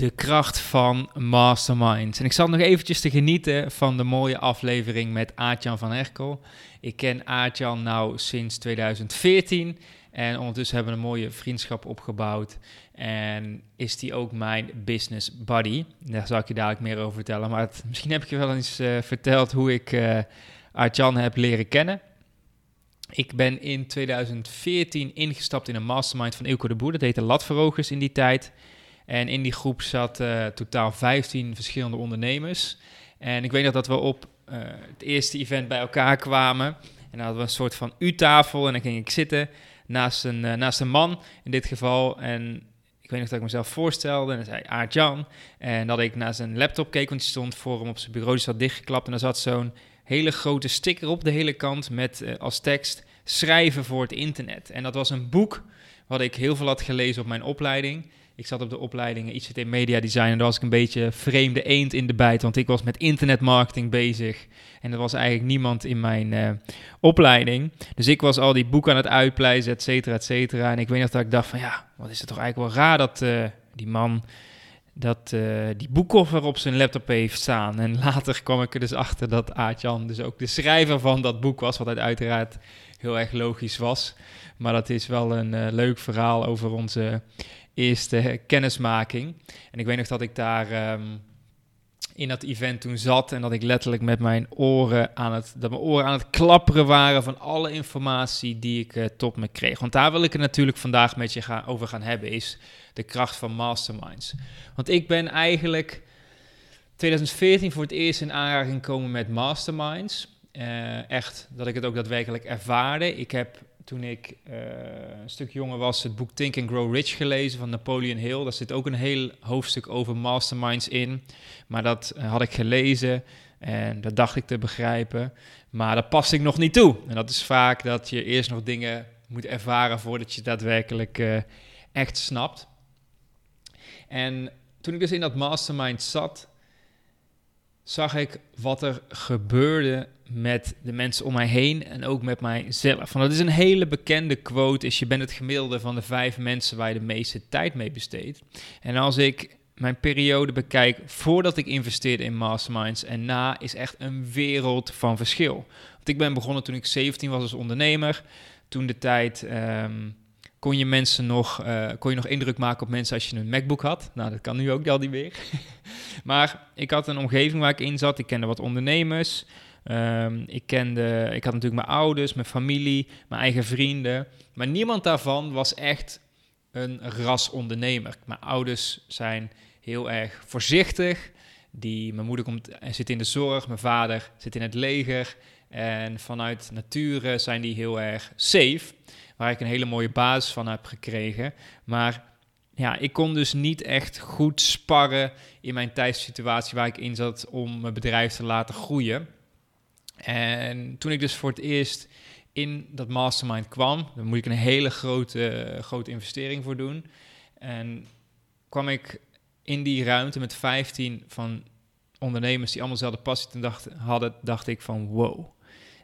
De kracht van masterminds. En ik zat nog eventjes te genieten van de mooie aflevering met Aartjan van Herkel. Ik ken Aartjan nou sinds 2014 en ondertussen hebben we een mooie vriendschap opgebouwd. En is die ook mijn business buddy. Daar zal ik je dadelijk meer over vertellen. Maar misschien heb ik je wel eens uh, verteld hoe ik uh, Aartjan heb leren kennen. Ik ben in 2014 ingestapt in een mastermind van Ilko de Boer. Dat heette Latverogers in die tijd. En in die groep zat uh, totaal 15 verschillende ondernemers. En ik weet nog dat we op uh, het eerste event bij elkaar kwamen. En dan hadden we een soort van U-tafel. En dan ging ik zitten naast een, uh, naast een man in dit geval. En ik weet nog dat ik mezelf voorstelde. En dan zei Aart-Jan. En dat ik naar zijn laptop keek, want die stond voor hem op zijn bureau. Die zat dichtgeklapt. En daar zat zo'n hele grote sticker op de hele kant met als tekst schrijven voor het internet. En dat was een boek wat ik heel veel had gelezen op mijn opleiding. Ik zat op de opleiding ICT Media Design en daar was ik een beetje vreemde eend in de bijt, want ik was met internetmarketing bezig en er was eigenlijk niemand in mijn uh, opleiding. Dus ik was al die boeken aan het uitpleizen, et cetera, et cetera. En ik weet nog dat ik dacht van ja, wat is het toch eigenlijk wel raar dat uh, die man dat uh, die boekkoffer op zijn laptop heeft staan. En later kwam ik er dus achter dat Aartjan dus ook de schrijver van dat boek was, wat uiteraard heel erg logisch was. Maar dat is wel een leuk verhaal over onze eerste kennismaking. En ik weet nog dat ik daar um, in dat event toen zat en dat ik letterlijk met mijn oren aan het, dat mijn oren aan het klapperen waren van alle informatie die ik uh, tot me kreeg. Want daar wil ik het natuurlijk vandaag met je gaan, over gaan hebben, is de kracht van masterminds. Want ik ben eigenlijk 2014 voor het eerst in aanraking gekomen met masterminds. Uh, echt dat ik het ook daadwerkelijk ervaarde. Ik heb toen ik uh, een stuk jonger was, het boek Think and Grow Rich gelezen van Napoleon Hill. Daar zit ook een heel hoofdstuk over masterminds in. Maar dat had ik gelezen en dat dacht ik te begrijpen. Maar dat paste ik nog niet toe. En dat is vaak dat je eerst nog dingen moet ervaren voordat je daadwerkelijk uh, echt snapt. En toen ik dus in dat mastermind zat, zag ik wat er gebeurde met de mensen om mij heen en ook met mijzelf. Want dat is een hele bekende quote, is je bent het gemiddelde van de vijf mensen waar je de meeste tijd mee besteedt. En als ik mijn periode bekijk voordat ik investeerde in masterminds en na, is echt een wereld van verschil. Want ik ben begonnen toen ik 17 was als ondernemer. Toen de tijd um, kon je mensen nog, uh, kon je nog indruk maken op mensen als je een MacBook had. Nou, dat kan nu ook al niet meer. maar ik had een omgeving waar ik in zat. Ik kende wat ondernemers. Um, ik, kende, ik had natuurlijk mijn ouders, mijn familie, mijn eigen vrienden. Maar niemand daarvan was echt een ras ondernemer. Mijn ouders zijn heel erg voorzichtig. Die, mijn moeder komt, zit in de zorg, mijn vader zit in het leger. En vanuit nature zijn die heel erg safe. Waar ik een hele mooie basis van heb gekregen. Maar ja, ik kon dus niet echt goed sparren in mijn thuissituatie waar ik in zat om mijn bedrijf te laten groeien. En toen ik dus voor het eerst in dat mastermind kwam, dan moet ik een hele grote, grote investering voor doen. En kwam ik in die ruimte met 15 van ondernemers die allemaal dezelfde passie hadden, dacht ik van wow,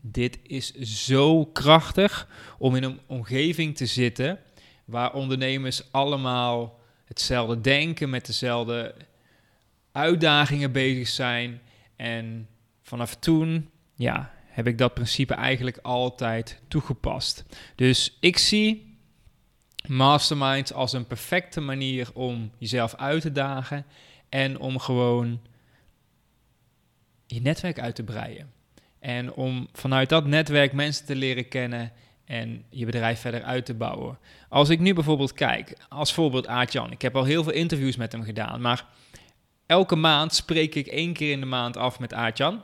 dit is zo krachtig om in een omgeving te zitten waar ondernemers allemaal hetzelfde denken, met dezelfde uitdagingen bezig zijn. En vanaf toen ja, heb ik dat principe eigenlijk altijd toegepast. Dus ik zie masterminds als een perfecte manier om jezelf uit te dagen en om gewoon je netwerk uit te breiden. En om vanuit dat netwerk mensen te leren kennen en je bedrijf verder uit te bouwen. Als ik nu bijvoorbeeld kijk, als voorbeeld Aart-Jan. Ik heb al heel veel interviews met hem gedaan, maar elke maand spreek ik één keer in de maand af met Aart-Jan.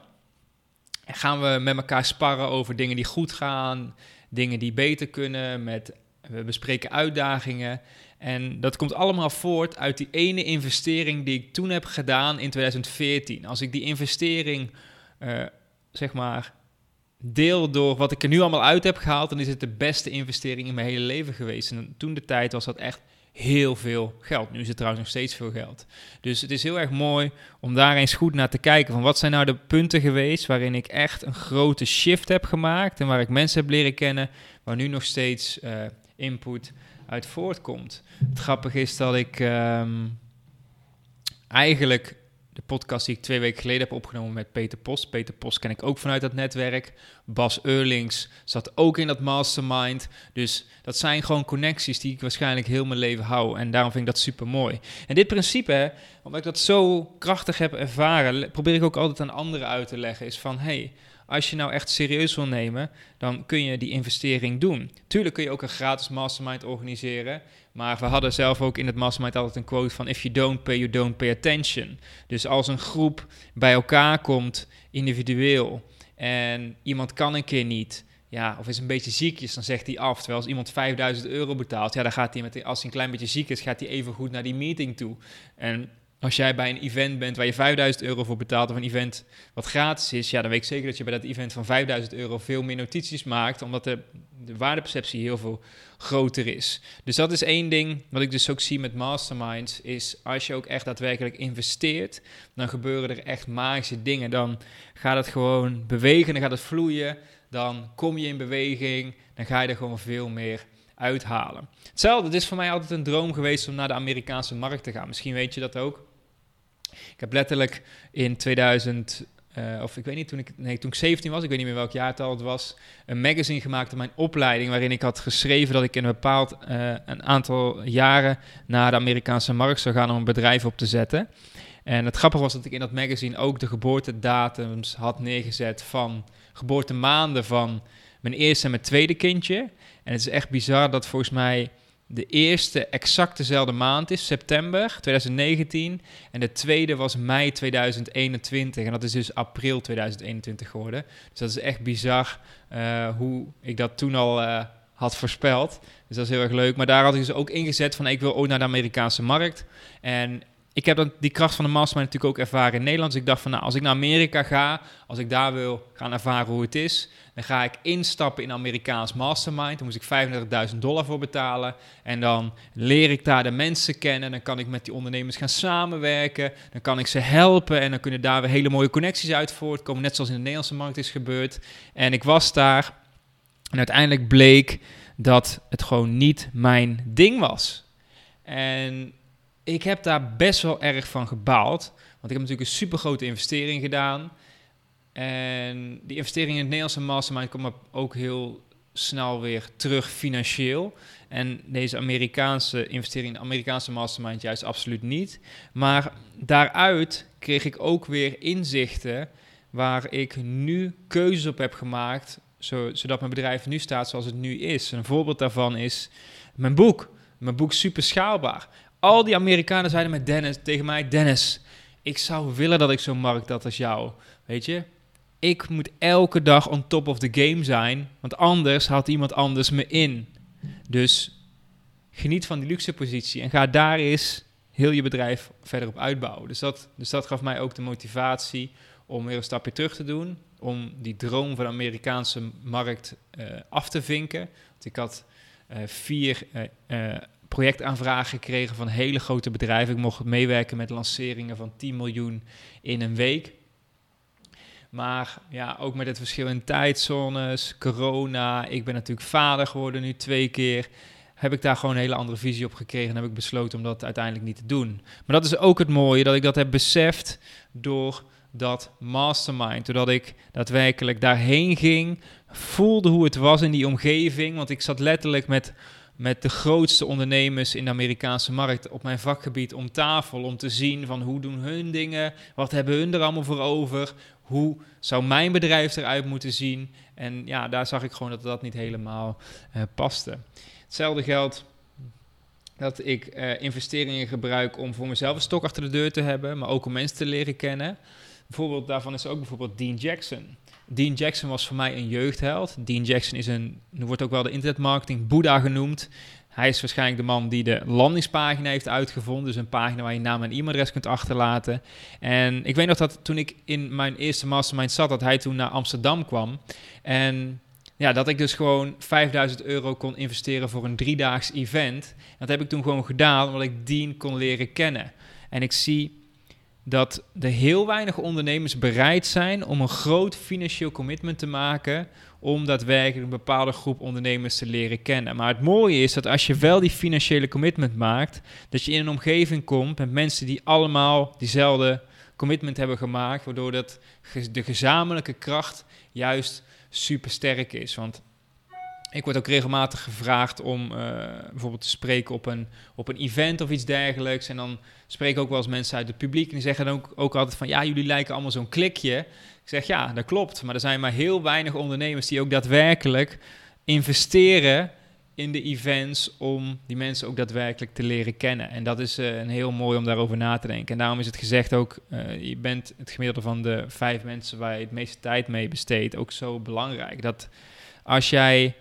En gaan we met elkaar sparren over dingen die goed gaan, dingen die beter kunnen, met we bespreken uitdagingen. En dat komt allemaal voort uit die ene investering die ik toen heb gedaan in 2014. Als ik die investering, uh, zeg maar, deel door wat ik er nu allemaal uit heb gehaald, dan is het de beste investering in mijn hele leven geweest. En toen de tijd was dat echt heel veel geld. Nu is het trouwens nog steeds veel geld. Dus het is heel erg mooi om daar eens goed naar te kijken. Van wat zijn nou de punten geweest waarin ik echt een grote shift heb gemaakt. En waar ik mensen heb leren kennen. Waar nu nog steeds uh, input uit voortkomt. Het grappige is dat ik um, eigenlijk de podcast die ik twee weken geleden heb opgenomen met Peter Post. Peter Post ken ik ook vanuit dat netwerk. Bas Eurlings zat ook in dat mastermind. Dus dat zijn gewoon connecties die ik waarschijnlijk heel mijn leven hou. En daarom vind ik dat super mooi. En dit principe, omdat ik dat zo krachtig heb ervaren, probeer ik ook altijd aan anderen uit te leggen. Is van, hey, als je nou echt serieus wil nemen, dan kun je die investering doen. Tuurlijk kun je ook een gratis mastermind organiseren. Maar we hadden zelf ook in het mastermind altijd een quote van: If you don't pay, you don't pay attention. Dus als een groep bij elkaar komt, individueel, en iemand kan een keer niet, ja, of is een beetje ziekjes, dan zegt hij af. Terwijl als iemand 5000 euro betaalt, ja, dan gaat hij met, als hij een klein beetje ziek is, gaat hij even goed naar die meeting toe. En als jij bij een event bent waar je 5000 euro voor betaalt, of een event wat gratis is, ja, dan weet ik zeker dat je bij dat event van 5000 euro veel meer notities maakt, omdat de, de waardeperceptie heel veel groter is. Dus dat is één ding wat ik dus ook zie met masterminds, is als je ook echt daadwerkelijk investeert, dan gebeuren er echt magische dingen. Dan gaat het gewoon bewegen, dan gaat het vloeien, dan kom je in beweging, dan ga je er gewoon veel meer uithalen. Hetzelfde, het is voor mij altijd een droom geweest om naar de Amerikaanse markt te gaan. Misschien weet je dat ook. Ik heb letterlijk in 2000, uh, of ik weet niet, toen ik, nee, toen ik 17 was, ik weet niet meer welk jaartal het was, een magazine gemaakt op mijn opleiding, waarin ik had geschreven dat ik in een bepaald uh, een aantal jaren naar de Amerikaanse markt zou gaan om een bedrijf op te zetten. En het grappige was dat ik in dat magazine ook de geboortedatums had neergezet van geboortemaanden van mijn eerste en mijn tweede kindje. En het is echt bizar dat volgens mij de eerste exact dezelfde maand is, september 2019. En de tweede was mei 2021. En dat is dus april 2021 geworden. Dus dat is echt bizar uh, hoe ik dat toen al uh, had voorspeld. Dus dat is heel erg leuk. Maar daar had ik dus ook ingezet van ik wil ook naar de Amerikaanse markt. En ik heb dan die kracht van de mastermind natuurlijk ook ervaren in Nederland. Dus ik dacht van, nou, als ik naar Amerika ga, als ik daar wil gaan ervaren hoe het is, dan ga ik instappen in Amerikaans mastermind. Dan moest ik 35.000 dollar voor betalen. En dan leer ik daar de mensen kennen. Dan kan ik met die ondernemers gaan samenwerken. Dan kan ik ze helpen. En dan kunnen daar weer hele mooie connecties uit voortkomen. Net zoals in de Nederlandse markt is gebeurd. En ik was daar. En uiteindelijk bleek dat het gewoon niet mijn ding was. En ik heb daar best wel erg van gebaald. Want ik heb natuurlijk een super grote investering gedaan. En die investering in het Nederlandse mastermind komt ook heel snel weer terug financieel. En deze Amerikaanse investering in de Amerikaanse mastermind juist absoluut niet. Maar daaruit kreeg ik ook weer inzichten waar ik nu keuzes op heb gemaakt, zodat mijn bedrijf nu staat zoals het nu is. Een voorbeeld daarvan is mijn boek. Mijn boek Super Schaalbaar. Al die Amerikanen zeiden met Dennis, tegen mij: Dennis, ik zou willen dat ik zo'n markt had als jou. Weet je, ik moet elke dag on top of the game zijn, want anders haalt iemand anders me in. Dus geniet van die luxe positie en ga daar eens heel je bedrijf verder op uitbouwen. Dus dat, dus dat gaf mij ook de motivatie om weer een stapje terug te doen, om die droom van de Amerikaanse markt uh, af te vinken. Want ik had uh, vier uh, projectaanvragen gekregen van hele grote bedrijven. Ik mocht meewerken met lanceringen van 10 miljoen in een week. Maar ja, ook met het verschil in tijdzones, corona. Ik ben natuurlijk vader geworden nu twee keer. Heb ik daar gewoon een hele andere visie op gekregen en heb ik besloten om dat uiteindelijk niet te doen. Maar dat is ook het mooie, dat ik dat heb beseft door dat mastermind. Doordat ik daadwerkelijk daarheen ging, voelde hoe het was in die omgeving. Want ik zat letterlijk met met de grootste ondernemers in de Amerikaanse markt op mijn vakgebied om tafel om te zien van hoe doen hun dingen, wat hebben hun er allemaal voor over, hoe zou mijn bedrijf eruit moeten zien. En ja, daar zag ik gewoon dat dat niet helemaal uh, paste. Hetzelfde geldt dat ik uh, investeringen gebruik om voor mezelf een stok achter de deur te hebben, maar ook om mensen te leren kennen. Bijvoorbeeld daarvan is ook bijvoorbeeld Dean Jackson. Dean Jackson was voor mij een jeugdheld. Dean Jackson is een, wordt ook wel de internetmarketing Boeddha genoemd. Hij is waarschijnlijk de man die de landingspagina heeft uitgevonden. Dus een pagina waar je naam en e-mailadres kunt achterlaten. En ik weet nog dat toen ik in mijn eerste mastermind zat, dat hij toen naar Amsterdam kwam. En ja, dat ik dus gewoon 5000 euro kon investeren voor een driedaags event. Dat heb ik toen gewoon gedaan, omdat ik Dean kon leren kennen. En ik zie dat er heel weinig ondernemers bereid zijn om een groot financieel commitment te maken om daadwerkelijk een bepaalde groep ondernemers te leren kennen. Maar het mooie is dat als je wel die financiële commitment maakt, dat je in een omgeving komt met mensen die allemaal diezelfde commitment hebben gemaakt, waardoor dat de gezamenlijke kracht juist super sterk is. Want ik word ook regelmatig gevraagd om uh, bijvoorbeeld te spreken op een, op een event of iets dergelijks. En dan spreken ook wel eens mensen uit het publiek. En die zeggen dan ook, ook altijd van, ja, jullie lijken allemaal zo'n klikje. Ik zeg, ja, dat klopt. Maar er zijn maar heel weinig ondernemers die ook daadwerkelijk investeren in de events om die mensen ook daadwerkelijk te leren kennen. En dat is uh, een heel mooi om daarover na te denken. En daarom is het gezegd ook, uh, je bent het gemiddelde van de vijf mensen waar je het meeste tijd mee besteedt ook zo belangrijk. Dat als jij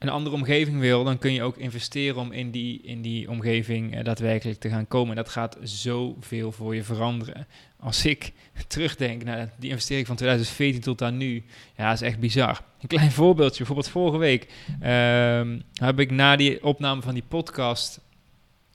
een andere omgeving wil, dan kun je ook investeren om in die, in die omgeving uh, daadwerkelijk te gaan komen. En dat gaat zoveel voor je veranderen. Als ik terugdenk naar die investering van 2014 tot aan nu, ja, is echt bizar. Een klein voorbeeldje, bijvoorbeeld vorige week uh, heb ik na die opname van die podcast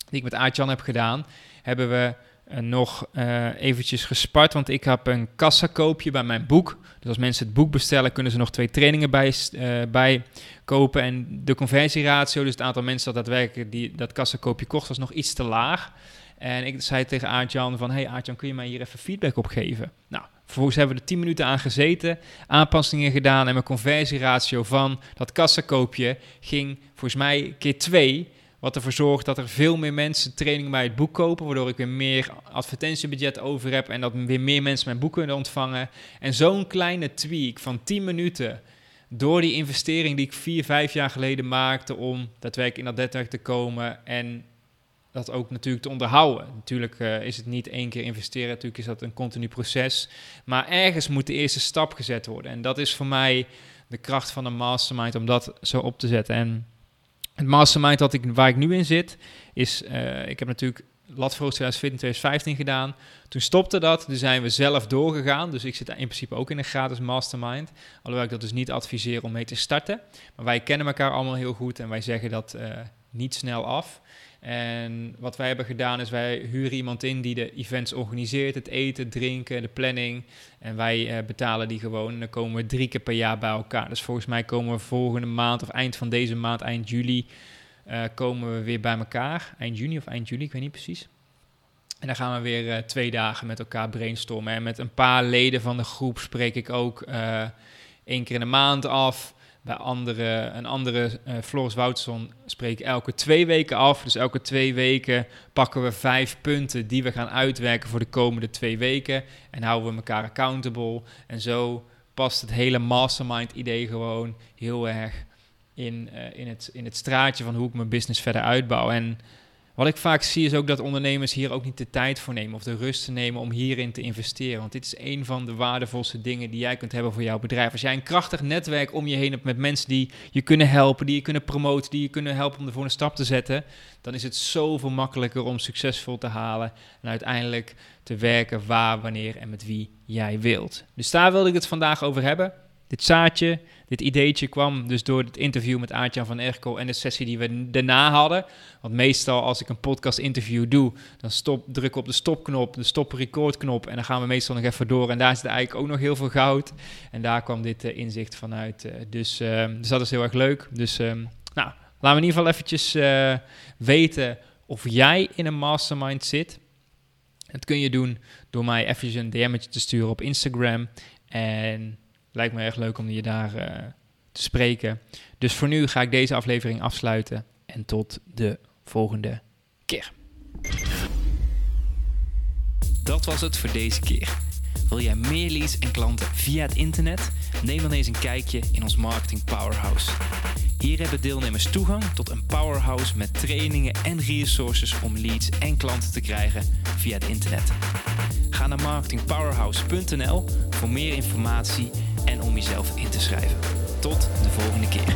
die ik met Aartjan heb gedaan, hebben we nog uh, eventjes gespart, want ik heb een kassakoopje bij mijn boek. Dus als mensen het boek bestellen, kunnen ze nog twee trainingen bij, uh, bij kopen. En de conversieratio, dus het aantal mensen dat daadwerkelijk die, dat kassakoopje kocht, was nog iets te laag. En ik zei tegen Aartjan van, hey Aartjan, kun je mij hier even feedback op geven? Nou, vervolgens hebben we er 10 minuten aan gezeten, aanpassingen gedaan en mijn conversieratio van dat kassakoopje ging volgens mij keer 2 wat ervoor zorgt dat er veel meer mensen training bij het boek kopen, waardoor ik weer meer advertentiebudget over heb en dat weer meer mensen mijn boek kunnen ontvangen. En zo'n kleine tweak van 10 minuten door die investering die ik vier, vijf jaar geleden maakte om daadwerkelijk in dat netwerk te komen en dat ook natuurlijk te onderhouden. Natuurlijk uh, is het niet één keer investeren, natuurlijk is dat een continu proces. Maar ergens moet de eerste stap gezet worden. En dat is voor mij de kracht van een mastermind om dat zo op te zetten. En het mastermind dat ik, waar ik nu in zit, is, uh, ik heb natuurlijk Latvoort 2014, 2015 gedaan. Toen stopte dat, toen zijn we zelf doorgegaan. Dus ik zit in principe ook in een gratis mastermind. Alhoewel ik dat dus niet adviseer om mee te starten. Maar wij kennen elkaar allemaal heel goed en wij zeggen dat uh, niet snel af. En wat wij hebben gedaan is wij huren iemand in die de events organiseert, het eten, drinken, de planning. En wij uh, betalen die gewoon en dan komen we drie keer per jaar bij elkaar. Dus volgens mij komen we volgende maand of eind van deze maand, eind juli, uh, komen we weer bij elkaar. Eind juni of eind juli, ik weet niet precies. En dan gaan we weer uh, twee dagen met elkaar brainstormen. En met een paar leden van de groep spreek ik ook één keer in de maand af. Bij andere, een andere, uh, Floris Woutson, spreek elke twee weken af. Dus elke twee weken pakken we vijf punten die we gaan uitwerken voor de komende twee weken. En houden we elkaar accountable. En zo past het hele mastermind-idee gewoon heel erg in, uh, in, het, in het straatje van hoe ik mijn business verder uitbouw. En wat ik vaak zie is ook dat ondernemers hier ook niet de tijd voor nemen of de rust te nemen om hierin te investeren. Want dit is een van de waardevolste dingen die jij kunt hebben voor jouw bedrijf. Als jij een krachtig netwerk om je heen hebt met mensen die je kunnen helpen, die je kunnen promoten, die je kunnen helpen om de volgende stap te zetten, dan is het zoveel makkelijker om succesvol te halen en uiteindelijk te werken waar, wanneer en met wie jij wilt. Dus daar wilde ik het vandaag over hebben. Dit zaadje, dit ideetje kwam dus door het interview met Aartjan van Erko en de sessie die we daarna hadden. Want meestal als ik een podcast interview doe, dan stop, druk ik op de stopknop, de stop record knop en dan gaan we meestal nog even door. En daar zit eigenlijk ook nog heel veel goud. En daar kwam dit uh, inzicht vanuit. Uh, dus, uh, dus dat is heel erg leuk. Dus nou, laten we in ieder geval eventjes eh, weten of jij in een mastermind zit. Dat kun je doen door mij even een DM'tje te sturen op Instagram. En Lijkt me erg leuk om je daar uh, te spreken. Dus voor nu ga ik deze aflevering afsluiten. En tot de volgende keer. Dat was het voor deze keer. Wil jij meer leads en klanten via het internet? Neem dan eens een kijkje in ons Marketing Powerhouse. Hier hebben deelnemers toegang tot een powerhouse met trainingen en resources om leads en klanten te krijgen via het internet. Ga naar marketingpowerhouse.nl voor meer informatie en om jezelf in te schrijven. Tot de volgende keer.